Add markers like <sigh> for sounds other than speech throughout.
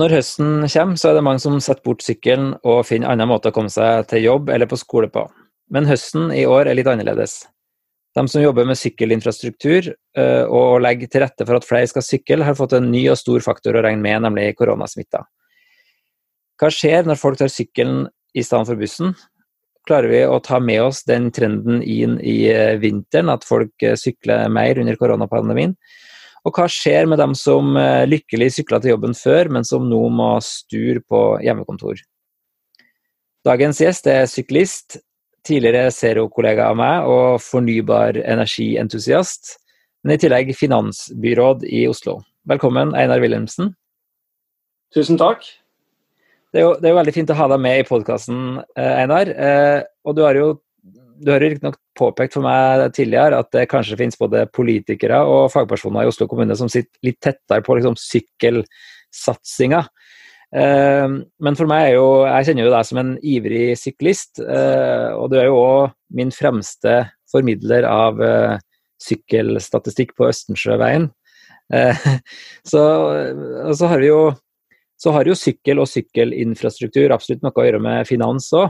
Når høsten kommer, så er det mange som setter bort sykkelen og finner andre måter å komme seg til jobb eller på skole på. Men høsten i år er litt annerledes. De som jobber med sykkelinfrastruktur eh, og legger til rette for at flere skal sykle, har fått en ny og stor faktor å regne med, nemlig koronasmitta. Hva skjer når folk tar sykkelen i stedet for bussen? Klarer vi å ta med oss den trenden inn i eh, vinteren, at folk eh, sykler mer under koronapandemien? Og hva skjer med dem som eh, lykkelig sykla til jobben før, men som nå må sture på hjemmekontor? Dagens gjest er syklist, tidligere Zero-kollega av meg og fornybar energientusiast, men i tillegg finansbyråd i Oslo. Velkommen, Einar Wilhelmsen. Tusen takk. Det er, jo, det er jo veldig fint å ha deg med i podkasten, eh, Einar. Eh, og du har jo du har riktignok påpekt for meg tidligere at det kanskje finnes både politikere og fagpersoner i Oslo kommune som sitter litt tettere på liksom, sykkelsatsinga. Eh, men for meg er jo Jeg kjenner jo deg som en ivrig syklist, eh, og du er jo òg min fremste formidler av eh, sykkelstatistikk på Østensjøveien. <laughs> Så, så har vi jo så har jo sykkel og sykkelinfrastruktur absolutt noe å gjøre med finans òg.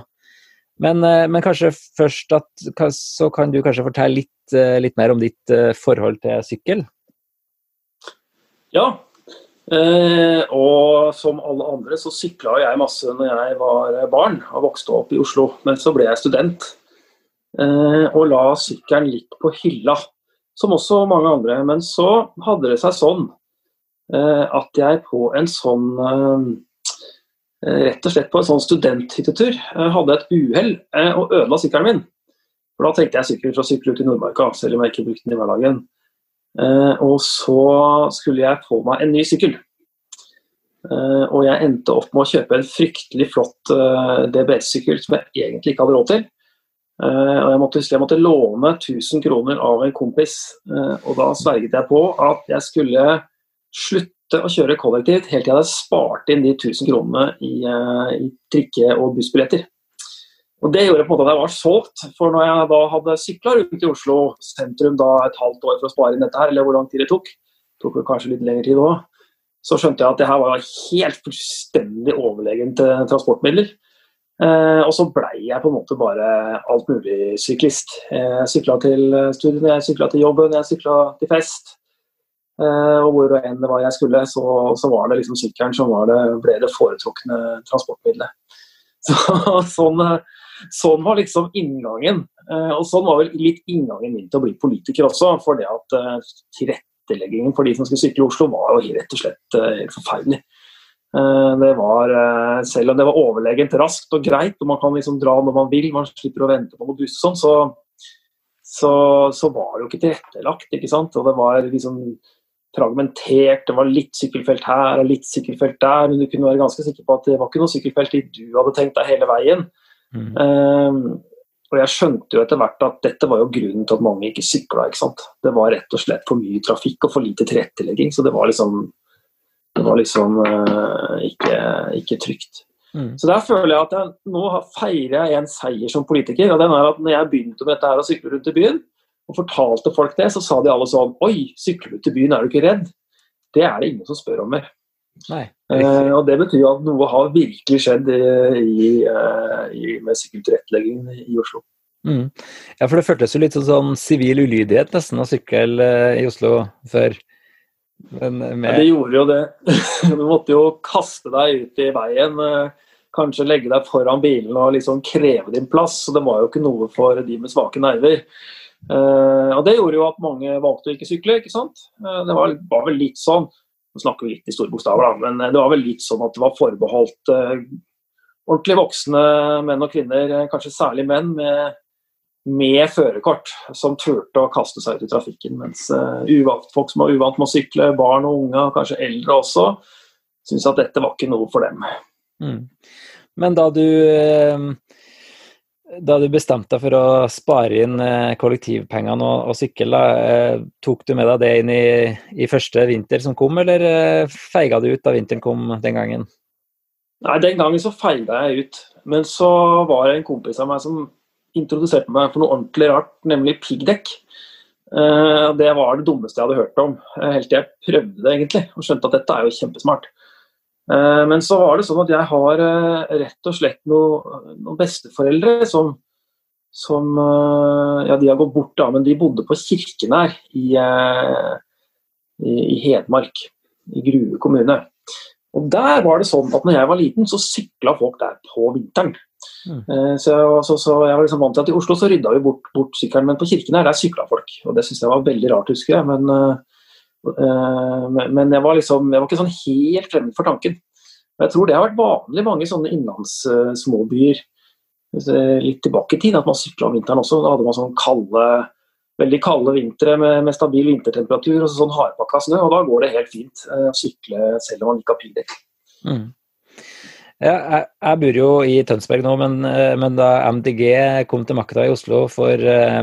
Men, eh, men, kanskje først at, så kan du kanskje fortelle litt, eh, litt mer om ditt eh, forhold til sykkel? Ja, eh, og som alle andre så sykla jeg masse når jeg var barn og vokste opp i Oslo. Men så ble jeg student eh, og la sykkelen litt på hylla, som også mange andre. Men så hadde det seg sånn eh, at jeg på en sånn rett og slett på en sånn studenthyttetur. Jeg hadde et uhell eh, og ødela sykkelen min. For Da trengte jeg sykkel for å sykle ut i Nordmarka, selv om jeg ikke brukte den i hverdagen. Eh, og så skulle jeg få meg en ny sykkel. Og jeg endte opp med å kjøpe en fryktelig flott DBS-sykkel som jeg egentlig ikke hadde råd til. Og jeg måtte, jeg måtte låne 1000 kroner av en kompis, og da sverget jeg på at jeg skulle slutte å kjøre kollektivt helt til jeg hadde spart inn de 1000 kronene i, eh, i trikke- og bussbilletter. Og Det gjorde på en måte at jeg var solgt. For når jeg da hadde sykla rundt i Oslo sentrum da et halvt år for å spare inn dette her, eller hvor lang tid det tok, tok det kanskje litt lengre tid òg, så skjønte jeg at det her var helt fullstendig overlegent transportmidler. Eh, og så blei jeg på en måte bare alt mulig syklist. Jeg sykla til studiene, jeg sykla til jobben, jeg sykla til fest. Eh, og hvor enn det var jeg skulle, så, så var det liksom sykkelen som det, ble det foretrukne transportmiddelet. <laughs> Så, sånn, sånn, var liksom inngangen. Eh, og sånn var vel litt inngangen min til å bli politiker også. For det at uh, tilretteleggingen for de som skulle sykle i Oslo, var jo rett og slett helt forferdelig. Det var, selv om det var overlegent raskt og greit, og man kan liksom dra når man vil, man slipper å vente på noen buss og sånn, så, så, så, var det jo ikke tilrettelagt. ikke sant? Og det var liksom fragmentert. Det var litt sykkelfelt her og litt sykkelfelt der, men du kunne være ganske sikker på at det var ikke noe sykkelfelt dit du hadde tenkt deg hele veien. Mm. Um, og jeg skjønte jo etter hvert at dette var jo grunnen til at mange ikke sykla. Ikke sant? Det var rett og slett for mye trafikk og for lite tilrettelegging. Så det var liksom, det var liksom uh, ikke, ikke, trygt. Mm. Så der føler jeg at jeg, nå feirer jeg en seier som politiker. og den er at når jeg begynte med dette her å sykle rundt i byen, og fortalte folk det, så sa de alle sånn Oi, sykler du til byen, er du ikke redd? Det er det ingen som spør om mer. Nei, eh, og Det betyr at noe har virkelig skjedd i, i, eh, i, med sykkeltilretteleggingen i Oslo. Mm. Ja, for det føltes jo litt sånn sivil ulydighet nesten å sykle eh, i Oslo før. Med... Ja, det gjorde jo det. <laughs> du måtte jo kaste deg ut i veien. Eh, kanskje legge deg foran bilen og liksom kreve din plass. Så Det var jo ikke noe for de med svake nerver. Uh, og Det gjorde jo at mange valgte å ikke sykle. ikke sant? Uh, det var, var, vel litt sånn Nå snakker vi litt i store bokstaver, da, men det var vel litt sånn at det var forbeholdt uh, ordentlig voksne menn og kvinner, kanskje særlig menn, med, med førerkort, som turte å kaste seg ut i trafikken. Mens uvant, folk som var uvant med å sykle, barn og unge, og kanskje eldre også, syntes at dette var ikke noe for dem. Mm. Men da du da du bestemte deg for å spare inn eh, kollektivpengene og, og sykkel, da, tok du med deg det inn i, i, første vinter som kom, eller eh, feiga du ut da vinteren kom den gangen? Nei, den gangen så feiga jeg ut. Men så var det en kompis av meg som introduserte meg for noe ordentlig rart, nemlig piggdekk. Det var det dummeste jeg hadde hørt om, helt til jeg prøvde det egentlig, og skjønte at dette er jo kjempesmart. Eh, men så var det sånn at jeg har eh, rett og slett noen noe besteforeldre som, som Ja, de har gått bort, da, men de bodde på Kirkenær i, i, i Hedmark. I Grue kommune. Og Der var det sånn at når jeg var liten, så sykla folk der på vinteren. Mm. Så, så, så, jeg var liksom vant til at i Oslo så rydda vi bort, bort sykkelen, men på Kirkenær der sykla folk. Og Det syns jeg var veldig rart, husker jeg. Men, men jeg var liksom, jeg var ikke sånn helt fremmed for tanken. Jeg tror det har vært vanlig i mange sånne innlandssmåbyer uh, litt tilbake i tid, at man sykla om vinteren også. Da hadde man sånn kalde veldig kalde vintre med, med, stabil vintertemperatur og sånn hardpakka snø, og da går det helt fint å sykle selv om man ikke har piggdekk. Mm. Jeg, jeg, bor jo i Tønsberg nå, men, eh, men, da MDG kom til makta i Oslo for, eh,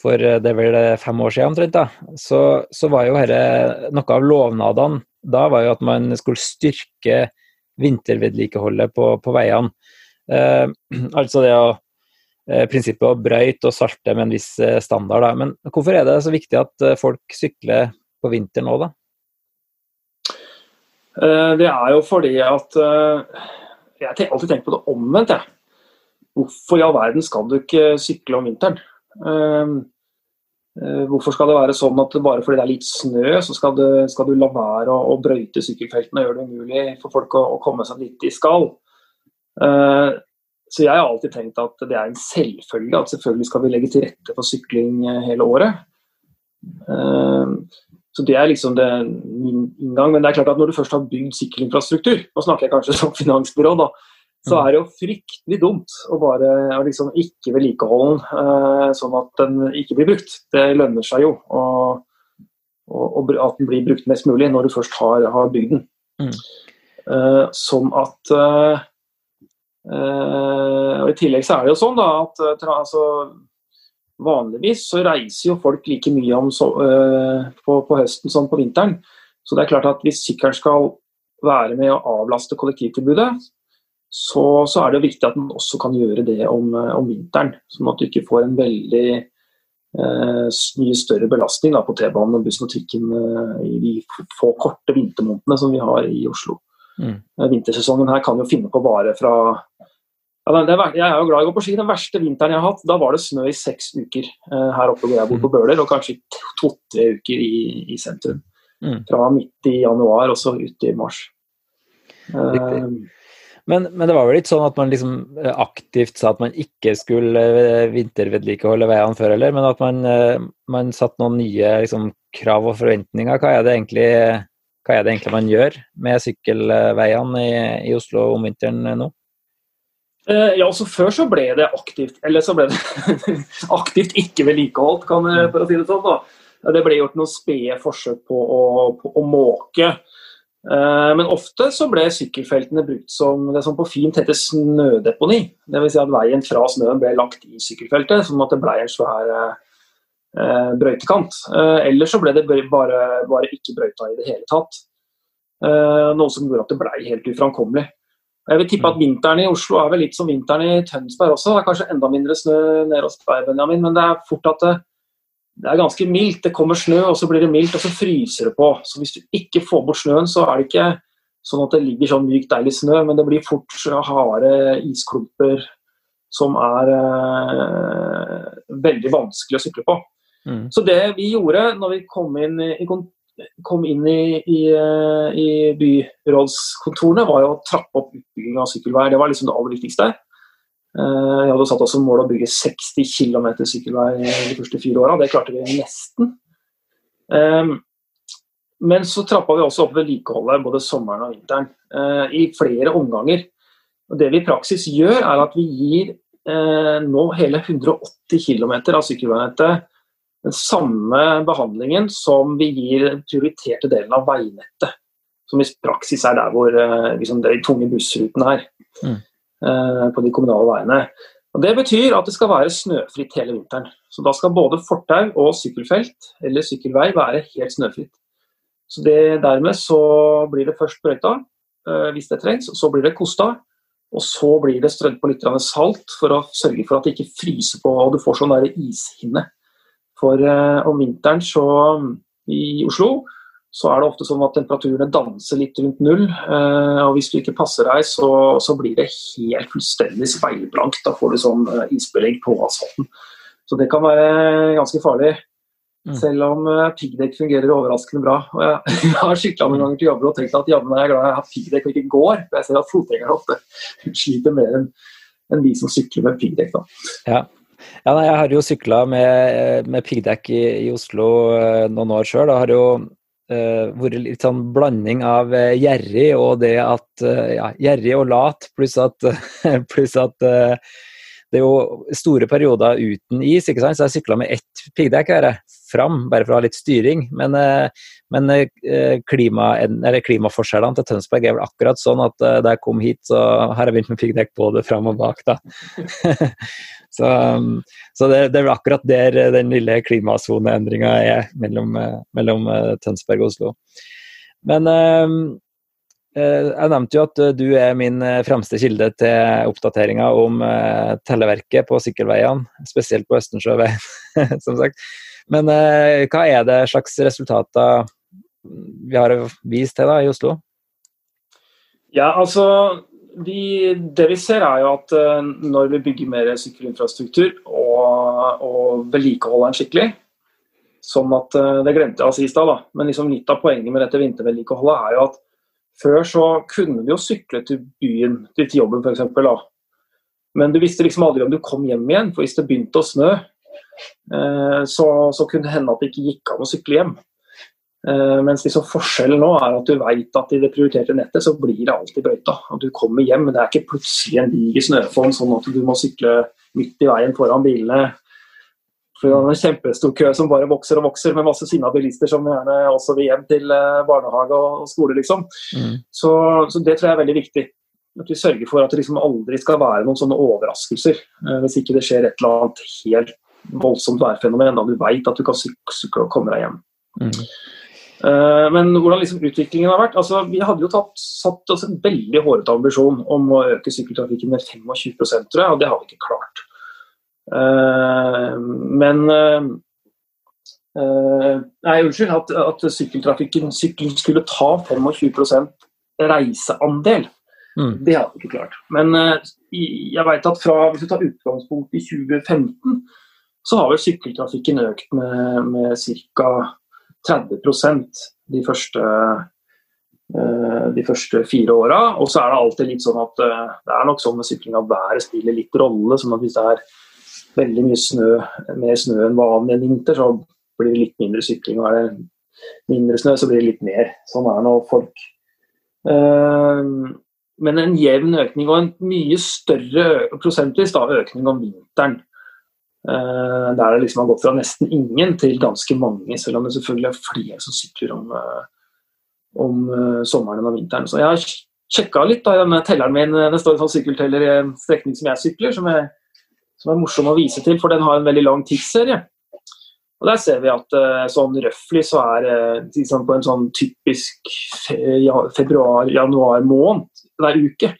for eh, det er vel fem år siden omtrent, da, så, så var jo dette noe av lovnadene da var jo at man skulle styrke vintervedlikeholdet på, på veiene. Eh, <clears throat> altså det å Eh, prinsippet å brøyte og salte med en viss eh, standard. Da. Men hvorfor er det så viktig at eh, folk sykler på vinteren nå, da? Det er jo fordi at Jeg har alltid tenkt på det omvendt, jeg. Hvorfor i all verden skal du ikke sykle om vinteren? Hvorfor skal det være sånn at bare fordi det er litt snø, så skal du, skal du la være å, å brøyte sykkelfeltene og gjøre det umulig for folk å, å komme seg litt i skall? Så jeg har alltid tenkt at det er en selvfølge at selvfølgelig skal vi legge til rette for sykling eh, hele året. Ehm, så det er liksom det, min inngang. Men det er klart at når du først har bygd sykkelinfrastruktur, nå snakker jeg kanskje <laughs> som finansbyrå, da, så er det jo fryktelig dumt å bare liksom ikke vedlikeholde den eh, sånn at den ikke blir brukt. Det lønner seg jo. Og, og, og at den blir brukt mest mulig når du først har, har bygd den. Mm. Uh, sånn at uh, Uh, og I tillegg så er det jo sånn da, at altså, vanligvis så reiser jo folk like mye om, så, på, på, høsten som på vinteren. Så det er klart at hvis sykkelen skal være med å avlaste kollektivtilbudet, så, så er det viktig at man også kan gjøre det om, om vinteren. Sånn at du ikke får en veldig mye større belastning da, på T-banen og bussen og trikken i de få korte vintermånedene som vi har i Oslo. Mm. Vintersesongen her kan jo finne på bare fra ja, det, jeg er jo glad i å gå på ski. Den verste vinteren jeg har hatt, da var det snø i seks uker eh, her oppe hvor jeg bor på mm. Bøler, og kanskje to-tre uker i, i sentrum. Mm. Fra midt i januar og så ut i mars. Uh, men, men, det var vel litt sånn at man liksom eh, aktivt sa at man ikke skulle vintervedlikeholde veiene før, eller? Men at man, man satte noen nye liksom, krav og forventninger. Hva er, det egentlig, hva er det egentlig man gjør med sykkelveiene i, i Oslo om vinteren nå? Eh, ja, så Før så ble det aktivt eller så ble det <laughs> aktivt ikke vedlikeholdt, kan jeg for å si det sånn. da. Det ble gjort noen spede forsøk på å, på å måke. Eh, men ofte så ble sykkelfeltene brukt som det som på fint heter snødeponi. Dvs. Si at veien fra snøen ble lagt i sykkelfeltet, sånn at det ble en svær eh, brøytekant. Eh, Eller så ble det bare, bare ikke brøyta i det hele tatt. Eh, noe som gjorde at det ble helt uframkommelig. Jeg vil tippe at Vinteren i Oslo er vel litt som vinteren i Tønsberg også. Det er kanskje enda mindre snø nede hos deg, Benjamin, men det er fort at det, det, er ganske mildt. Det kommer snø, og så blir det mildt, og så fryser det på. Så Hvis du ikke får bort snøen, så er det ikke sånn at det ligger sånn myk, deilig snø, men det blir fort harde isklumper som er eh, veldig vanskelig å sykle på. Mm. Så det vi gjorde når vi kom inn i, kom inn i, i, eh, i byrådskontorene, var jo å trappe opp utbygging av sykkelveier. Det var liksom det aller viktigste. Eh, jeg hadde satt oss som mål å bygge 60 km sykkelvei de første fire åra. Det klarte vi nesten. Ehm, men så trappa vi også opp vedlikeholdet både sommeren og vinteren eh, i flere omganger. Og det vi i praksis gjør, er at vi gir nå hele 180 km av sykkelveinettet den samme behandlingen som vi gir den prioriterte delen av veinettet. Som i praksis er der hvor eh, liksom, de tunge bussrutene er. Mm. Uh, på de kommunale veiene. Og Det betyr at det skal være snøfritt hele vinteren. Så Da skal både fortau og sykkelfelt eller sykkelvei være helt snøfritt. Så det, Dermed så blir det først brøyta uh, hvis det trengs, så blir det kosta. Og så blir det strødd på litt salt for å sørge for at det ikke fryser på og du får sånn ishinne. For uh, om vinteren så i Oslo så er det ofte sånn at temperaturene danser litt rundt null. Eh, og hvis du ikke passer deg, så, så blir det helt fullstendig speilblankt. Da får du sånn eh, isbelegg på asfalten. Så det kan være ganske farlig. Mm. Selv om uh, piggdekk fungerer overraskende bra. Og jeg, <laughs> jeg har sykla noen ganger til jobber og tenkt at jammen er jeg glad jeg har piggdekk og ikke går. For jeg ser at fotgjengerne ofte <laughs> sliter mer enn en de som sykler med piggdekk. Ja. ja jeg har jo sykla med, med piggdekk i, i, Oslo noen år sjøl. Har jo vært litt sånn blanding av uh, gjerrig og det at uh, Ja, gjerrig og lat, pluss at, <laughs> pluss at det er jo store perioder uten is, ikke sant? så jeg sykla med ett piggdekk fram, bare for å ha litt styring. Men, men klima, klimaforskjellene til Tønsberg er vel akkurat sånn at da jeg kom hit, så har jeg begynt med piggdekk både fram og bak. da. <laughs> Så, så det, det, er vel akkurat der eh, den lille klimasoneendringa er mellom, eh, mellom, eh, Tønsberg og Oslo. Men jeg nevnte jo at du er min fremste kilde til oppdateringer om telleverket på sykkelveiene, spesielt på Østensjøveien, <laughs> som sagt. Men hva er det slags resultater vi har vist til da i Oslo? Ja, altså vi, det vi ser er jo at uh, når vi bygger mer sykkelinfrastruktur og, og vedlikeholder den skikkelig sånn at, uh, Det glemte jeg å si i stad, men liksom litt av poenget med dette vintervedlikeholdet er jo at før så kunne du jo sykle til byen, til jobben f.eks. Men du visste liksom aldri om du kom hjem igjen. For hvis det begynte å snø, så, så kunne det hende at det ikke gikk an å sykle hjem. Uh, mens liksom forskjellen nå er at du vet at i det prioriterte nettet så blir det alltid brøyta. At du kommer hjem, men det er ikke plutselig en diger snøfonn sånn at du må sykle midt i veien foran bilene. For det er en kjempestor kø som bare vokser og vokser, med masse sinna bilister som gjerne også vil hjem til eh, barnehage og skole, liksom. Mm. Så, så, det tror jeg er veldig viktig. At vi sørger for at det liksom aldri skal være noen sånne overraskelser. Hvis ikke det skjer et eller annet helt voldsomt værfenomen, da du veit at du kan sykle og komme deg hjem. Mm. Uh, men hvordan liksom utviklingen har vært altså Vi hadde jo tatt, satt oss en veldig hårete ambisjon om å øke sykkeltrafikken med 25 tror jeg, og det har vi ikke klart. Uh, men uh, Nei, unnskyld. At, at sykkeltrafikken sykkel skulle ta 25 reiseandel. Mm. Det har vi ikke klart. Men jeg vet at fra, hvis vi tar utgangspunkt i 2015, så har vel sykkeltrafikken økt med, med ca. 30 de første, eh, de første fire åra. Og så er det alltid litt sånn at eh, det er nok sånn med sykling at været spiller litt rolle. sånn at hvis det er veldig mye snø, mer snø enn vanlig en vinter, så blir det litt mindre sykling. Og er det mindre snø, så blir det litt mer. Sånn er nå folk. Eh, men en jevn økning og en mye større prosentvis da, økning om vinteren. Uh, der det liksom har gått fra nesten ingen til ganske mange, selv om det selvfølgelig er flere som sykler om, uh, om uh, sommeren og vinteren. Så jeg har sjekka litt da, denne telleren min. Det står en sånn sykkelteller i en strekning som jeg sykler, som er, som er, morsom å vise til, for den har en veldig lang tidsserie. Og Der ser vi at sånn røftlig så er liksom på en sånn typisk februar-januar måned hver uke,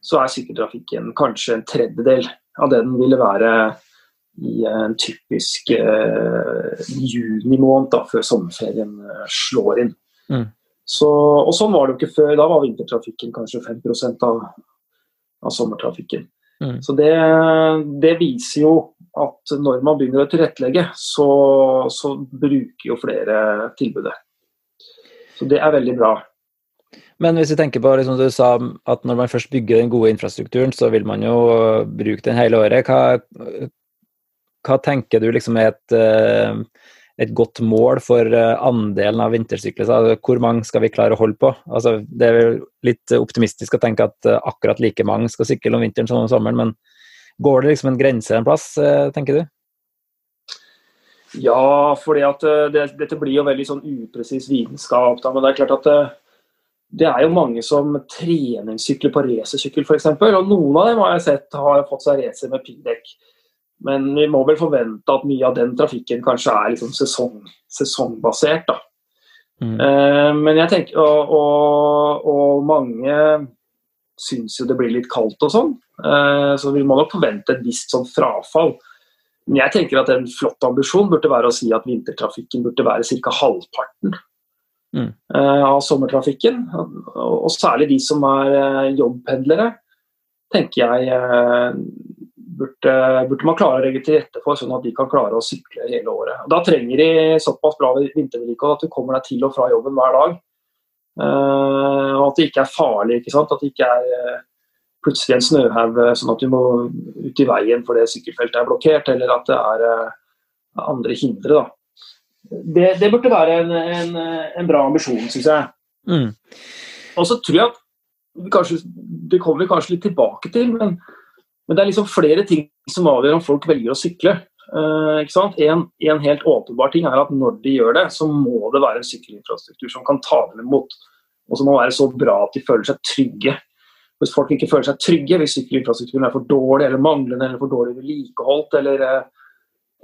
så er sykkeltrafikken kanskje en tredjedel av det den ville være i en typisk eh, junimåned før sommerferien eh, slår inn. Mm. Så, og sånn var det jo ikke før. Da var vintertrafikken kanskje 5% av, av sommertrafikken. Mm. Så det, det, viser jo at når man begynner å tilrettelegge, så, så bruker jo flere tilbudet. Så det er veldig bra. Men hvis vi tenker på liksom du sa at når man først bygger den gode infrastrukturen, så vil man jo bruke den hele året. Hva, hva tenker du liksom er et, eh, et godt mål for eh, andelen av vintersykler? Altså, hvor mange skal vi klare å holde på? Altså, det er litt optimistisk å tenke at eh, akkurat like mange skal sykle om vinteren som om sommeren, men går det liksom en grense en plass, tenker du? Ja, for det, dette blir jo veldig sånn upresis vitenskap. Men det er klart at det, det er jo mange som treningssykler på racersykkel f.eks. Og noen av dem har jeg sett har fått seg racer med piggdekk. Men vi må vel forvente at mye av den trafikken kanskje er liksom sesong, sesongbasert. da. Mm. Uh, men jeg tenker, og, og, og mange syns jo det blir litt kaldt og sånn, uh, så vi må nok forvente et visst sånn frafall. Men jeg tenker at en flott ambisjon burde være å si at vintertrafikken burde være ca. halvparten mm. av sommertrafikken. Og særlig de som er jobbpendlere, tenker jeg burde, burde, man klare å legge til rette for, sånn at de kan klare å sykle hele året. Da trenger de såpass bra vintervedlikehold at du kommer deg til og fra jobben hver dag. Uh, og at det ikke er farlig. ikke sant? At det ikke er uh, plutselig en snøhaug sånn at du må ut i veien fordi sykkelfeltet er blokkert, eller at det er andre hindre. da. Det, det burde være en, en, en bra ambisjon, syns jeg. Mm. Og så tror jeg at kanskje, Det kommer vi kanskje litt tilbake til, men men det er liksom flere ting som avgjør om folk velger å sykle. Uh, en, en, helt åpenbar ting er at når de gjør det, så må det være en sykkelinfrastruktur som kan ta dem imot. Og som må være så bra at de føler seg trygge. Hvis folk ikke føler seg trygge, hvis sykkelinfrastrukturen er for dårlig eller manglende eller for dårlig vedlikeholdt eller, eh,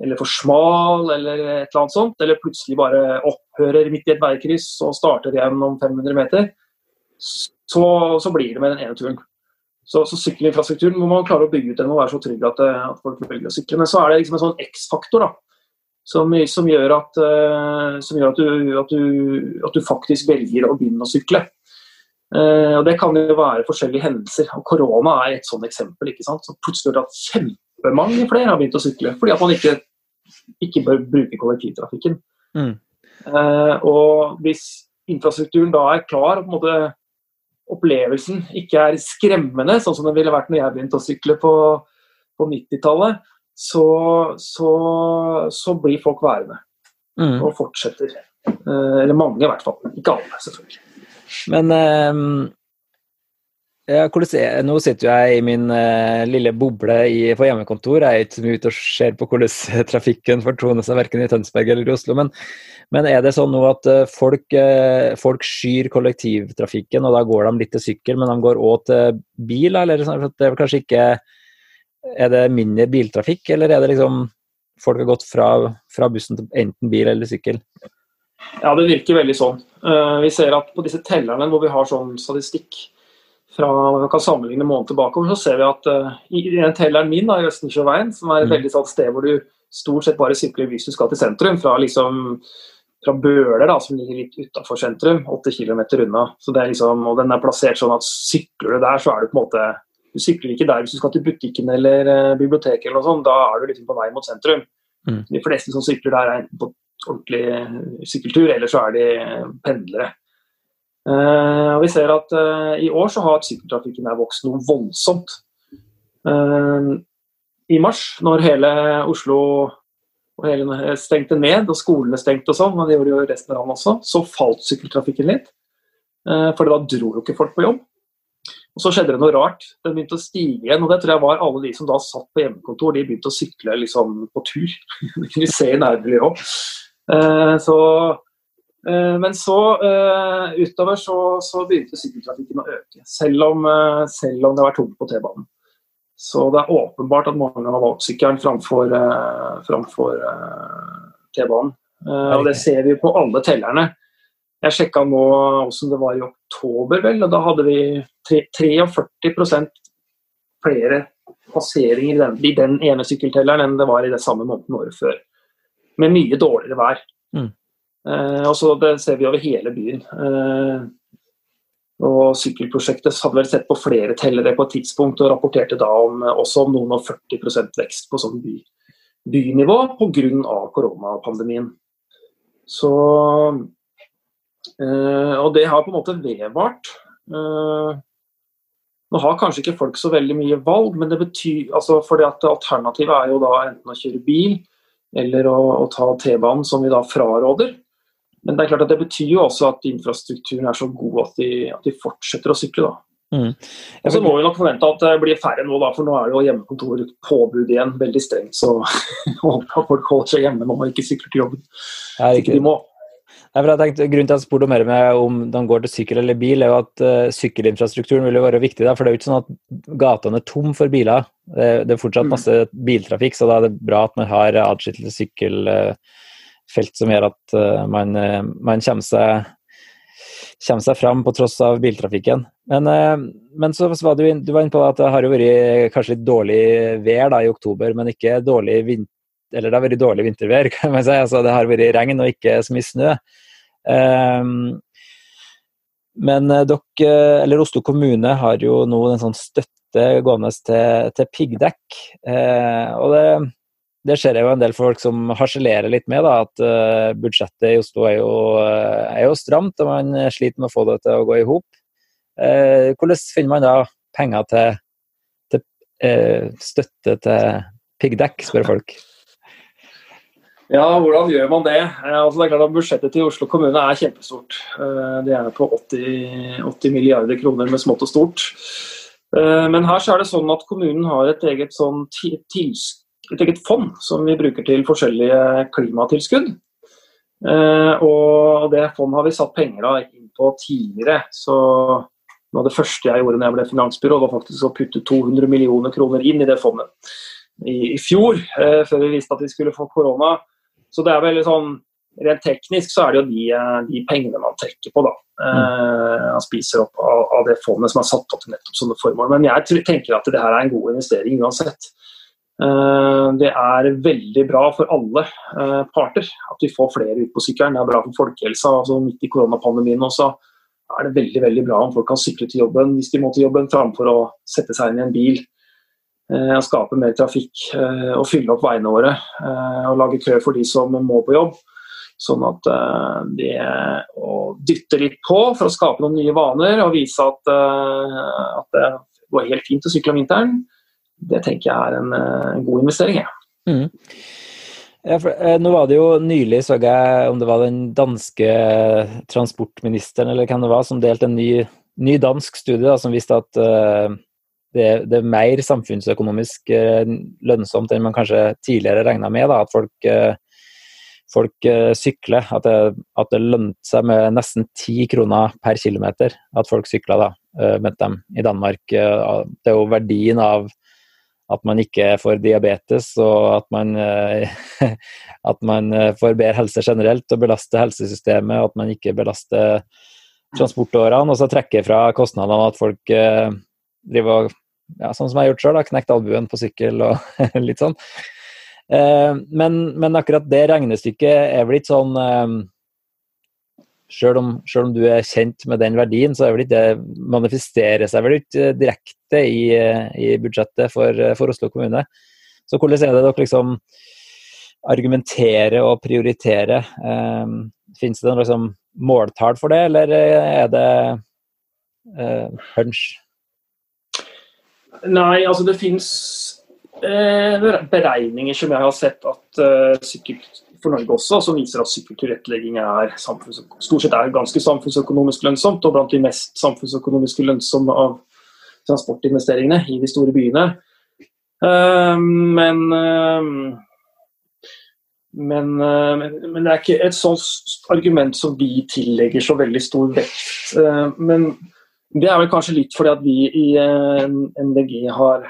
eller for smal eller et eller annet sånt, eller plutselig bare opphører midt i et veikryss og starter igjen om 500 meter, så, så blir det med den ene turen. Så, så sykkelinfrastrukturen må man klare å bygge ut den og være så trygg at, eh, at folk velger å sykle. Men så er det liksom en sånn X-faktor da, som, som, gjør, at, uh, som gjør at, du, at, du, at, du, faktisk velger å begynne å sykle. Uh, og Det kan jo være forskjellige hendelser. og Korona er et sånt eksempel. ikke sant? Så Plutselig har kjempemange flere har begynt å sykle fordi at man ikke, ikke bør bruke kollektivtrafikken. Mm. Uh, og Hvis infrastrukturen da er klar, og på en måte opplevelsen ikke er skremmende, sånn som det ville vært når jeg begynte å sykle på, på 90-tallet, så, så, så, blir folk værende mm. og fortsetter. Eh, eller mange, i hvert fall. Ikke alle, selvfølgelig. Men hvordan, nå sitter jeg i min uh, lille boble på hjemmekontor. Jeg er ikke mye ute og ser på hvordan <laughs> trafikken fortoner seg verken i Tønsberg eller i Oslo. Men men er det sånn nå at eh, folk, eh, folk, skyr kollektivtrafikken, og da går de litt til sykkel, men de går òg til bil? Eller sånn, det er kanskje ikke Er det mindre biltrafikk, eller er det liksom folk har gått fra, fra bussen til enten bil eller sykkel? Ja, det virker veldig sånn. Uh, vi ser at på disse tellerne hvor vi har sånn statistikk fra man kan sammenligne måned tilbake, så ser vi at i den telleren min da, i Østensjøveien, som er et mm. veldig sånn sted hvor du stort sett bare sykler hvis du skal til sentrum, fra liksom fra Bøler, da, som ligger litt utafor sentrum, 8 km unna. Så det er liksom, og Den er plassert sånn at sykler du der, så er du på en måte Du sykler ikke der hvis du skal til butikken eller uh, biblioteket, eller noe sånt, da er du liksom på vei mot sentrum. Mm. De fleste som sykler der, er enten på ordentlig sykkeltur, eller så er de pendlere. Uh, og vi ser at uh, I år så har sykkeltrafikken vokst noe voldsomt. I mars, når hele Oslo og hele stengte ned, og skolene stengte og sånn, men det gjorde jo resten av landet også, så falt sykkeltrafikken litt. Eh, for da dro jo ikke folk på jobb. Og Så skjedde det noe rart. Den begynte å stige igjen. og Det tror jeg var alle de som da satt på hjemmekontor, de begynte å sykle liksom på tur. <laughs> Det kunne vi se i nærmiljøet òg. Eh, så, eh, men så utover så, så begynte sykkeltrafikken å øke. Selv om, selv om det var tomt på T-banen. Så det er åpenbart at mange har valgt sykkelen framfor, framfor T-banen. Og det ser vi på alle tellerne. Jeg sjekka nå hvordan det var i oktober, vel, og da hadde vi 43 flere passeringer i den, i den, ene sykkeltelleren enn det var i det samme måneden året før. Med mye dårligere vær. Mm. Og så Det ser vi over hele byen. Og Sykkelprosjektet hadde vel sett på flere tellere på et tidspunkt og rapporterte da om, også om noen og 40% vekst på sånn by, bynivå pga. koronapandemien. Så, eh, og det har på en måte vedvart. Øh, nå har kanskje ikke folk så veldig mye valg, men det betyr, altså fordi at alternativet er jo da enten å kjøre bil eller å, å ta T-banen, som vi da fraråder. Men det er klart at det betyr jo også at infrastrukturen er så god at de, at de fortsetter å sykle. da. Mm. Og så må vi nok forvente at det blir færre nå, da, for nå er det jo hjemmekontorpåbud igjen veldig strengt. Så <laughs> håper at folk holder seg hjemme nå og ikke sykler til jobben. Ja, ikke de må. Nei, for jeg tenkte, grunnen til at jeg spurte mer med om de går til sykkel eller bil, er jo at uh, sykkelinfrastrukturen vil jo være viktig. Da, for det er jo ikke sånn at gatene er tom for biler. Det, det er fortsatt mm. masse biltrafikk, så da er det bra at man har atskilte sykkel... Uh, felt som gjør at uh, man, uh, man kommer, seg, kommer seg fram på tross av biltrafikken. Men, uh, men så var du, du var inne på at det har vært kanskje litt dårlig vær da, i oktober, men ikke dårlig vinter eller det har vært dårlig vintervær, <laughs> kan man si. Altså, det har vært regn og ikke så mye snø. Um, men dere, eller Oslo kommune har jo nå en sånn støtte gående til, til piggdekk. Uh, og det, det ser jeg jo en del folk som harselerer litt med, da, at uh, budsjettet i Oslo er jo, er jo, stramt, og man sliter med å få det til å gå i hop. Uh, hvordan finner man da penger til, til uh, støtte til piggdekk, spør folk? <laughs> Ja, hvordan gjør man det? Altså, det er klart at Budsjettet til Oslo kommune er kjempestort. Det er på 80, 80 milliarder kroner med smått og stort. Men her så er det sånn at kommunen har et eget sånn et eget fond som vi bruker til forskjellige klimatilskudd. Og det fondet har vi satt penger av inn på tidligere. Så noe av det første jeg gjorde når jeg ble finansbyrå, var faktisk å putte 200 millioner kroner inn i det fondet i, i fjor, eh, før vi visste at vi skulle få korona. Så det er veldig sånn Rent teknisk så er det jo de, de pengene man trekker på, da. Eh, man spiser opp av, av, det fondet som er satt opp til nettopp sånne formål. Men jeg tenker at det her er en god investering uansett. Eh, det er veldig bra for alle eh, parter at vi får flere ut på sykkelen. Det er bra for folkehelsa. altså Midt i koronapandemien også er det veldig veldig bra om folk kan sykle til jobben hvis de må til jobben, framfor å sette seg inn i en bil eh, og skape mer trafikk og fylle opp veiene våre og lage kø for de som må på jobb. Sånn at det å dytte litt på for å skape noen nye vaner og vise at, at det går helt fint å sykle om vinteren, det tenker jeg er en, en god investering. Ja. Mm. Ja, for, eh, nå var det jo nylig, så jeg om det var den danske transportministeren eller hvem det var, som delte en ny, ny dansk studie da, som viste at eh, det, det, er mer samfunnsøkonomisk eh, lønnsomt enn man kanskje tidligere regna med. Da, at folk, uh, folk sykler. At det, at det lønte seg med nesten ti kroner per kilometer at folk sykla, da, mente de, i Danmark. det er jo verdien av at man ikke får diabetes, og at man, eh, <laughs> at man eh, får bedre helse generelt og belaster helsesystemet, og at man ikke belaster transportårene, og så trekker fra kostnadene at folk eh, driver og ja, sånn som jeg har gjort sjøl, knekt albuen på sykkel og <laughs> litt sånn. Men, men, akkurat det regnestykket er vel ikke sånn selv om, om, du er kjent med den verdien, så ikke det manifesterer seg vel ikke direkte i, i budsjettet for, for, Oslo kommune. Så hvordan er det dere liksom argumenterer og prioriterer? Eh, Fins det noe liksom måltall for det, eller er det eh, hunch? Nei, altså det fins eh, beregninger som jeg har sett at eh, sikkert for Norge også, som viser at sykkeltilrettelegging stort sett er ganske samfunnsøkonomisk lønnsomt, og blant de mest samfunnsøkonomisk lønnsomme av transportinvesteringene i de store byene. Ehm, men, men, eh, men, men det er ikke et sånt argument som vi tillegger så veldig stor vekt. Men det er vel kanskje litt fordi at vi i eh, MDG har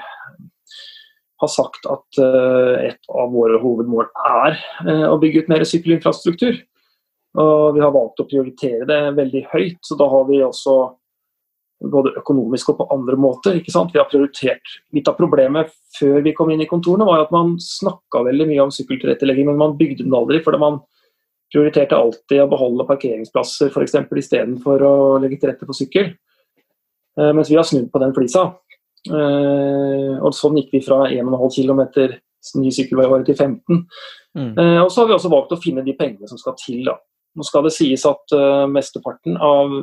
har sagt at eh, et av våre hovedmål er eh, å bygge ut mer sykkelinfrastruktur. Og vi har valgt å prioritere det veldig høyt, så da har vi også både økonomisk og på andre måter. ikke sant? Vi har prioritert Litt av problemet før vi kom inn i kontorene, var at man snakka veldig mye om sykkeltilrettelegging, men man bygde den aldri. fordi man prioriterte alltid å beholde parkeringsplasser f.eks. istedenfor å legge til rette for sykkel. Eh, mens vi har snudd på den flisa. Uh, og Sånn gikk vi fra 1,5 km ny sykkelvei året til 15. Mm. Uh, og Så har vi også valgt å finne de pengene som skal til. da. Nå skal det sies at uh, mesteparten av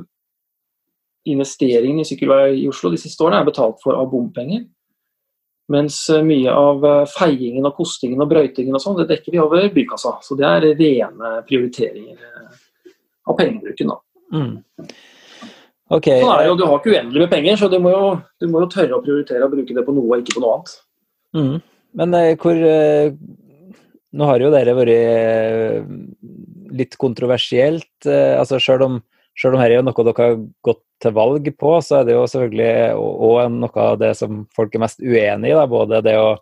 investeringene i sykkelvei i Oslo de siste årene er betalt for av bompenger. Mens mye av feiingen og kostingen og brøytingen og sånn, det dekker vi over bykassa. Så det er rene prioriteringer av pengebruken. da. Mm. Okay. Sånn jo, du har ikke uendelig med penger, så du må, jo, du må, jo, tørre å prioritere å bruke det på noe og ikke på noe annet. Mm. Men eh, hvor eh, Nå har jo dere vært eh, litt kontroversielt. Eh, altså Selv om, selv om her er noe dere har gått til valg på, så er det jo selvfølgelig òg noe av det som folk er mest uenig i. Da. Både det å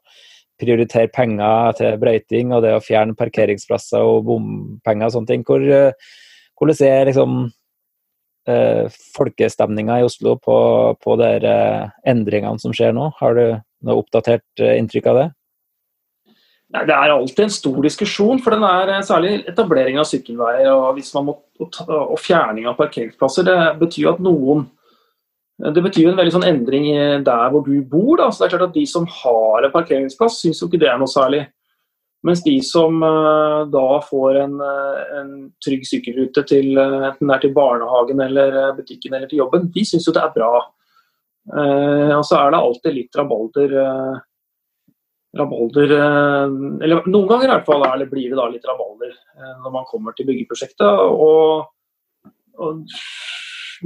prioritere penger til brøyting og det å fjerne parkeringsplasser og bompenger og sånne ting. Hvor, eh, hvordan er liksom eh, folkestemninga i Oslo på, på de eh, endringene som skjer nå? Har du noe oppdatert eh, inntrykk av det? Nei, Det er alltid en stor diskusjon, for den er eh, særlig etablering av sykkelveier og, må, og fjerning av parkeringsplasser. Det betyr at noen det betyr en veldig sånn endring der hvor du bor. Da. Så det er klart at De som har en parkeringsplass, syns jo ikke det er noe særlig. Mens de som uh, da får en, uh, en trygg sykkelrute til uh, enten det er til barnehagen eller butikken eller til jobben, de syns jo det er bra. og så er det alltid litt rabalder rabalder Eller noen ganger i hvert fall er det, blir det da litt rabalder når man kommer til byggeprosjektet. Og, og,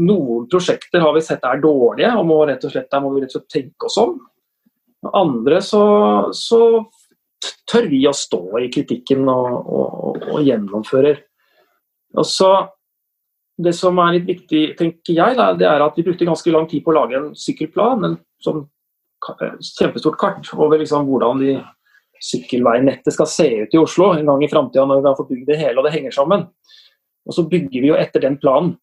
noen prosjekter har vi sett er dårlige, og må rett og slett, der må vi rett og slett tenke oss om. Andre så, så tør vi å stå i kritikken og, og, og gjennomfører. Og så, Det som er litt viktig, tenker jeg, da, det er at vi brukte ganske lang tid på å lage en sykkelplan. En sånn kjempestort kart over liksom hvordan de sykkelveinettet skal se ut i Oslo en gang i framtida når vi har fått bygd det hele og det henger sammen. Og så bygger vi jo etter den planen.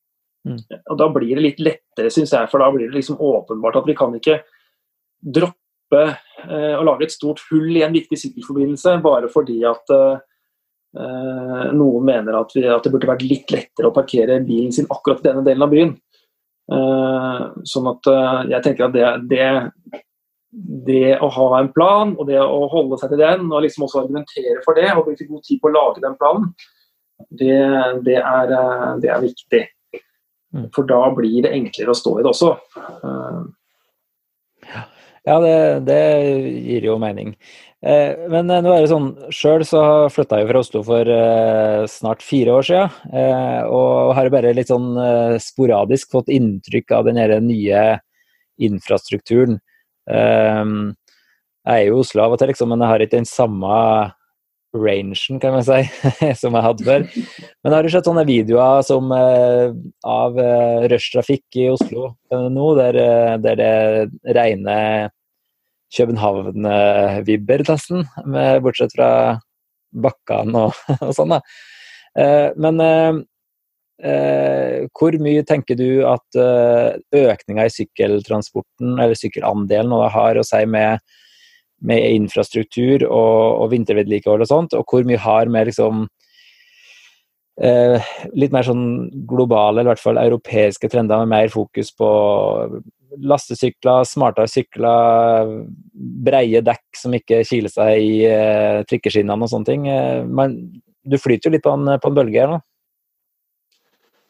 Mm. Og Da blir det litt lettere, syns jeg, for da blir det liksom åpenbart at vi kan ikke droppe stoppe eh, og lage et stort hull i en viktig sykkelforbindelse bare fordi at eh, noen mener at, vi, at, det burde vært litt lettere å parkere bilen sin akkurat i denne delen av byen. Eh, sånn at jeg tenker at det, det, det, å ha en plan og det å holde seg til den, og liksom også argumentere for det og bruke god tid på å lage den planen, det, det, er, det er viktig. Mm. For da blir det enklere å stå i det også. Ja, det, det gir jo mening. Eh, men eh, nå er det sånn, sjøl så flytta jeg fra Oslo for eh, snart fire år siden. Eh, og har bare litt sånn eh, sporadisk fått inntrykk av den nye infrastrukturen. Jeg er jo i Oslo av og til, liksom, men jeg har ikke den samme rangen, kan man si, <laughs> som jeg hadde før. Men har du sett sånne videoer som, uh, av uh, rushtrafikk i Oslo uh, nå, der, der, det regner København-vibber, nesten, bortsett fra bakkene og, <laughs> og sånn. da. men hvor mye tenker du at økninga i sykkeltransporten, eller sykkelandelen, har å si med med infrastruktur og, og vintervedlikehold og sånt, og hvor mye har med liksom eh, litt mer sånn globale, eller i hvert fall europeiske trender med mer fokus på lastesykler, smartere sykler, breie dekk som ikke kiler seg i eh, trikkeskinnene og sånne ting. Eh, men du flyter jo litt på en, på en bølge her nå?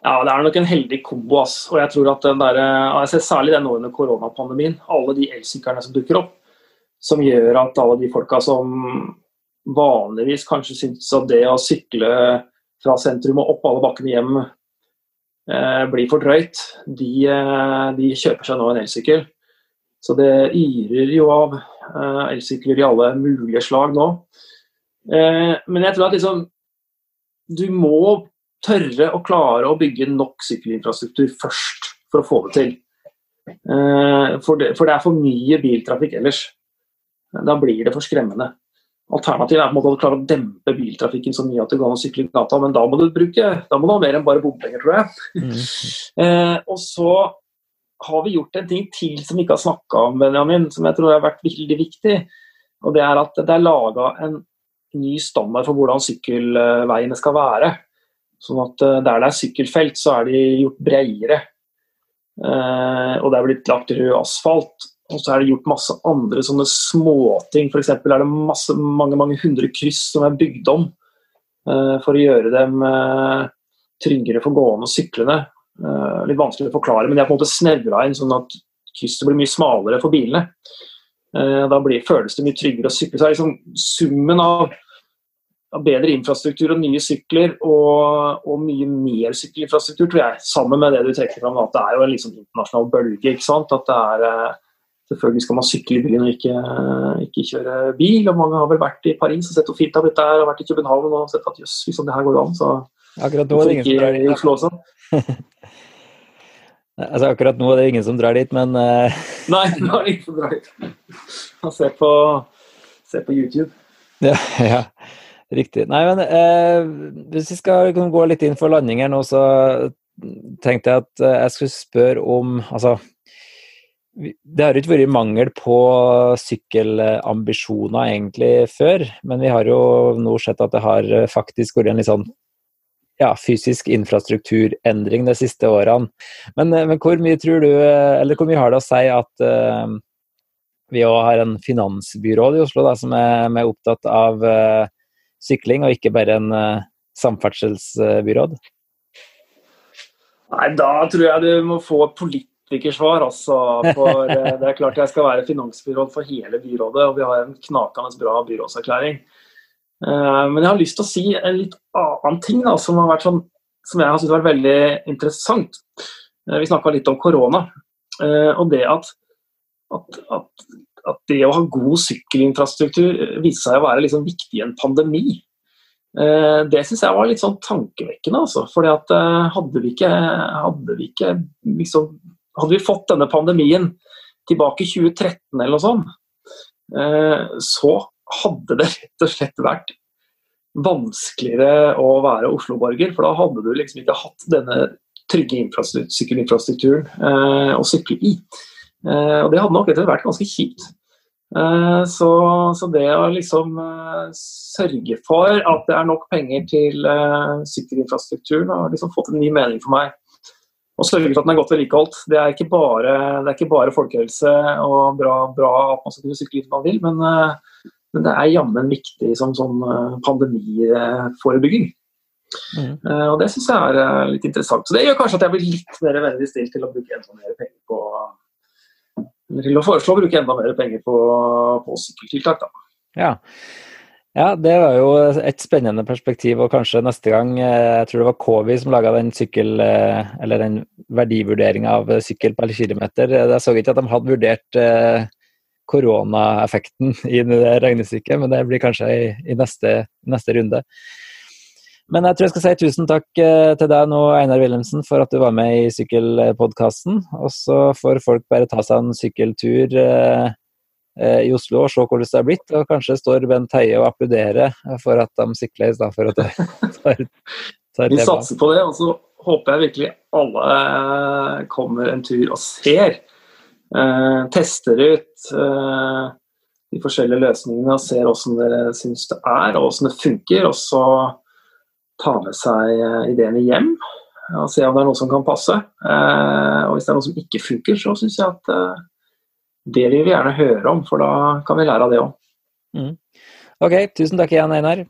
Ja, det er nok en heldig kombo. Ass. Og jeg tror at den der, jeg ser særlig den nå under koronapandemien. Alle de elsyklene som dukker opp som gjør at alle de folka som vanligvis kanskje syns at det å sykle fra sentrum og opp alle bakkene hjem eh, blir for drøyt, de, eh, de, kjøper seg nå en elsykkel. Så det yrer jo av eh, elsykler i alle mulige slag nå. Eh, men jeg tror at liksom du må tørre å klare å bygge nok sykkelinfrastruktur først for å få det til. Eh, for det, for det er for mye biltrafikk ellers. Da blir det for skremmende. Alternativet er på en måte å klare å dempe biltrafikken så mye at det går an å sykle i gata, men da må du bruke da må du ha mer enn bare bompenger, tror jeg. Mm. <laughs> eh, og så har vi gjort en ting til som vi ikke har snakka om, Benjamin, som jeg tror har vært veldig viktig. Og det er at det er laga en ny standard for hvordan sykkelveiene skal være. Sånn at eh, der det er sykkelfelt, så er de gjort bredere. Eh, og det er blitt lagt rød asfalt. Og så er det gjort masse andre sånne småting. F.eks. er det masse, mange mange hundre kryss som er bygd om uh, for å gjøre dem uh, tryggere for gående og syklende. Uh, litt vanskelig å forklare, men de er på en måte snevra inn sånn at krysset blir mye smalere for bilene. da blir, føles det mye tryggere å sykle. Så er liksom summen av, av bedre infrastruktur og nye sykler og, og, mye mer sykkelinfrastruktur, tror jeg, sammen med det du trekker fram, at det er jo en liksom internasjonal bølge. ikke sant? At det er Selvfølgelig skal man sykle i byen og ikke, ikke, kjøre bil. og Mange har vel vært i Paris og sett hvor fint det har blitt der, og vært i København og sett at jøss, liksom det her går an. Så akkurat nå er det ingen som drar dit. Også. <laughs> altså, akkurat nå er det ingen som drar dit, men uh... <laughs> Nei, nå er det ingen som drar dit. <laughs> Man ser på, ser på YouTube. Ja, ja, riktig. Nei, men eh, hvis vi skal gå litt inn for landing her nå, så tenkte jeg at uh, jeg skulle spørre om altså det har ikke vært mangel på sykkelambisjoner egentlig før, men vi har jo nå sett at det har faktisk vært en litt sånn ja, fysisk infrastrukturendring de siste årene. Men, men, hvor mye tror du, eller hvor mye har det å si at uh, vi òg har en finansbyråd i Oslo da, som er, er opptatt av uh, sykling, og ikke bare en uh, samferdselsbyråd? Nei, da tror jeg du må få et politikersvar, altså. For det er klart jeg skal være finansbyråd for hele byrådet, og vi har en knakende bra byrådserklæring. Men jeg har lyst til å si en litt annen ting da, som, har vært sånn, som jeg har syntes har vært veldig interessant. Vi snakka litt om korona. Og det at at, at, at, det å ha god sykkelinfrastruktur viste seg å være liksom viktig i en pandemi. Eh, det syns jeg var litt sånn tankevekkende. Altså. Fordi at eh, hadde vi ikke, hadde vi, ikke liksom, hadde vi fått denne pandemien tilbake i 2013 eller noe sånt, eh, så hadde det rett og slett vært vanskeligere å være Oslo-borger. For da hadde du liksom ikke hatt denne trygge sykkelinfrastrukturen å sykle i. Eh, og det hadde nok etter vært ganske kjipt. Eh, så, så, det å liksom eh, sørge for at det er nok penger til sykkelinfrastrukturen, har liksom fått en ny mening for meg. Og sørge for at den er godt vedlikeholdt. Det er ikke bare, det er ikke bare folkehelse og bra, bra, at man skal kunne sykle dit man vil, men, men det er jammen viktig som sånn pandemiforebygging. Mm. Og det syns jeg er litt interessant. Så det gjør kanskje at jeg blir litt mer vennlig stilt til å bruke enda mer penger på til å foreslå å bruke enda mer penger på, på sykkeltiltak. Da. Ja. Ja. det var jo et spennende perspektiv, og kanskje neste gang eh, Jeg tror det var Kowi som laga den sykkel... Eh, eller den verdivurderinga av sykkel per kilometer. Jeg så ikke at de hadde vurdert eh, koronaeffekten i det regnestykket, men det blir kanskje i, i neste, neste runde. Men jeg tror jeg skal si tusen takk eh, til deg nå, Einar Wilhelmsen, for at du var med i sykkelpodkasten. Og så får folk bare ta seg en sykkeltur eh, eh, i Oslo og se hvordan det har blitt. Og kanskje står Bent Heie og applauderer for at de sykler i stedet for at de tar, tar Vi satser på det, og så håper jeg virkelig alle kommer en tur og ser. Eh, tester ut eh, de forskjellige løsningene og ser hvordan dere syns det er, og hvordan det funker. og så ta med seg eh, ideene hjem og se om det er noe som kan passe. Eh, og hvis det er noe som ikke funker, så syns jeg at eh, det vil vi gjerne høre om, for da kan vi lære av det òg. Mm. Ok, tusen takk igjen, Einar.